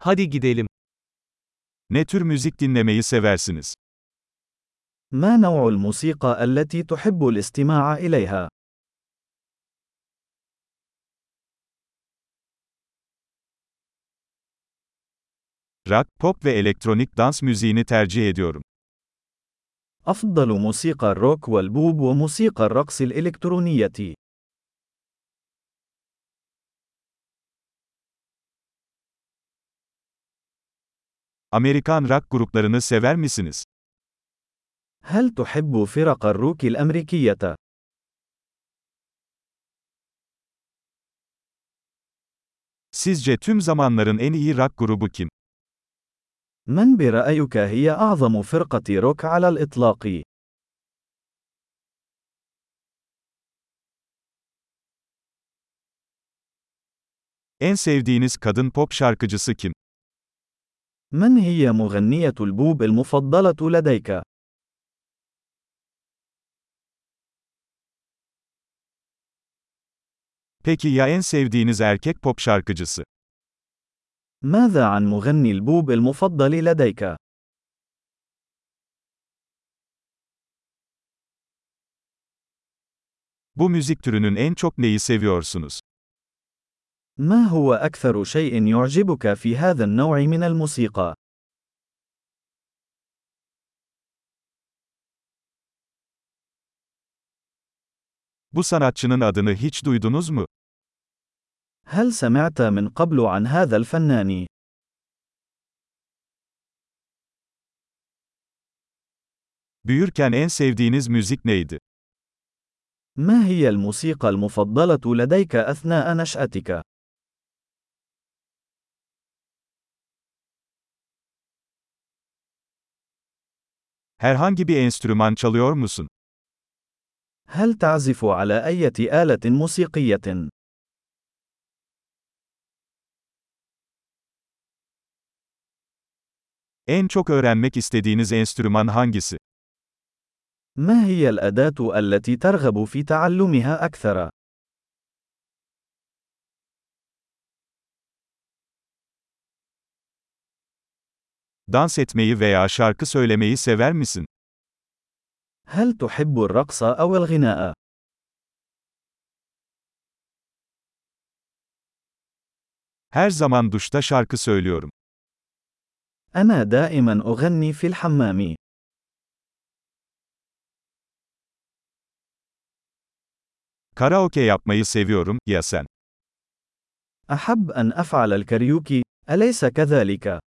Hadi gidelim. Ne tür müzik dinlemeyi seversiniz? ما نوع الموسيقى التي تحب الاستماع إليها؟ Rock, pop ve elektronik dans müziğini tercih ediyorum. أفضل موسيقى الروك والبوب وموسيقى الرقص الإلكترونية. Amerikan rock gruplarını sever misiniz? هل تحب فرق الروك الأمريكية؟ Sizce tüm zamanların en iyi rock grubu kim? من برأيك هي أعظم فرقة روك على الإطلاق؟ En sevdiğiniz kadın pop şarkıcısı kim? من هي مغنية البوب المفضلة لديك؟ Peki ya en sevdiğiniz erkek pop şarkıcısı? ماذا عن مغني البوب المفضل لديك؟ Bu müzik türünün en çok neyi seviyorsunuz? ما هو أكثر شيء يعجبك في هذا النوع من الموسيقى؟ Bu sanatçının adını hiç duydunuz mu? هل سمعت من قبل عن هذا الفنان؟ Büyürken en sevdiğiniz müzik neydi? ما هي الموسيقى المفضلة لديك أثناء نشأتك؟ Herhangi bir enstrüman çalıyor musun? هل تعزف على أي آلة موسيقية؟ En çok öğrenmek istediğiniz enstrüman hangisi? ما هي الأداة التي ترغب في تعلمها أكثر؟ Dans etmeyi veya şarkı söylemeyi sever misin? هل تحب الرقص أو الغناء؟ Her zaman duşta şarkı söylüyorum. أنا دائما أغني في الحمام. Karaoke yapmayı seviyorum, ya sen? أحب أن أفعل الكاريوكي، أليس كذلك؟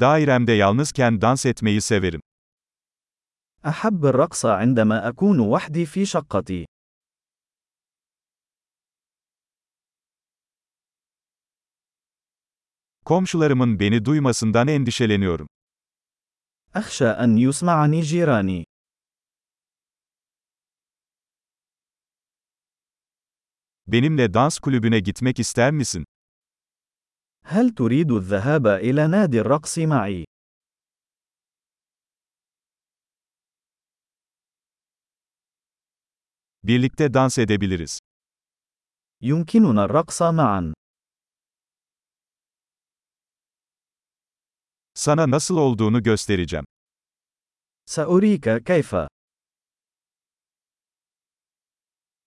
Dairemde yalnızken dans etmeyi severim. أحب الرقص عندما أكون وحدي في شقتي. Komşularımın beni duymasından endişeleniyorum. أخشى أن يسمعني جيراني. Benimle dans kulübüne gitmek ister misin? هل تريد الذهاب إلى نادي الرقص معي؟ Birlikte dans edebiliriz. يمكننا الرقص معا. Sana nasıl olduğunu göstereceğim. سأريك كيف.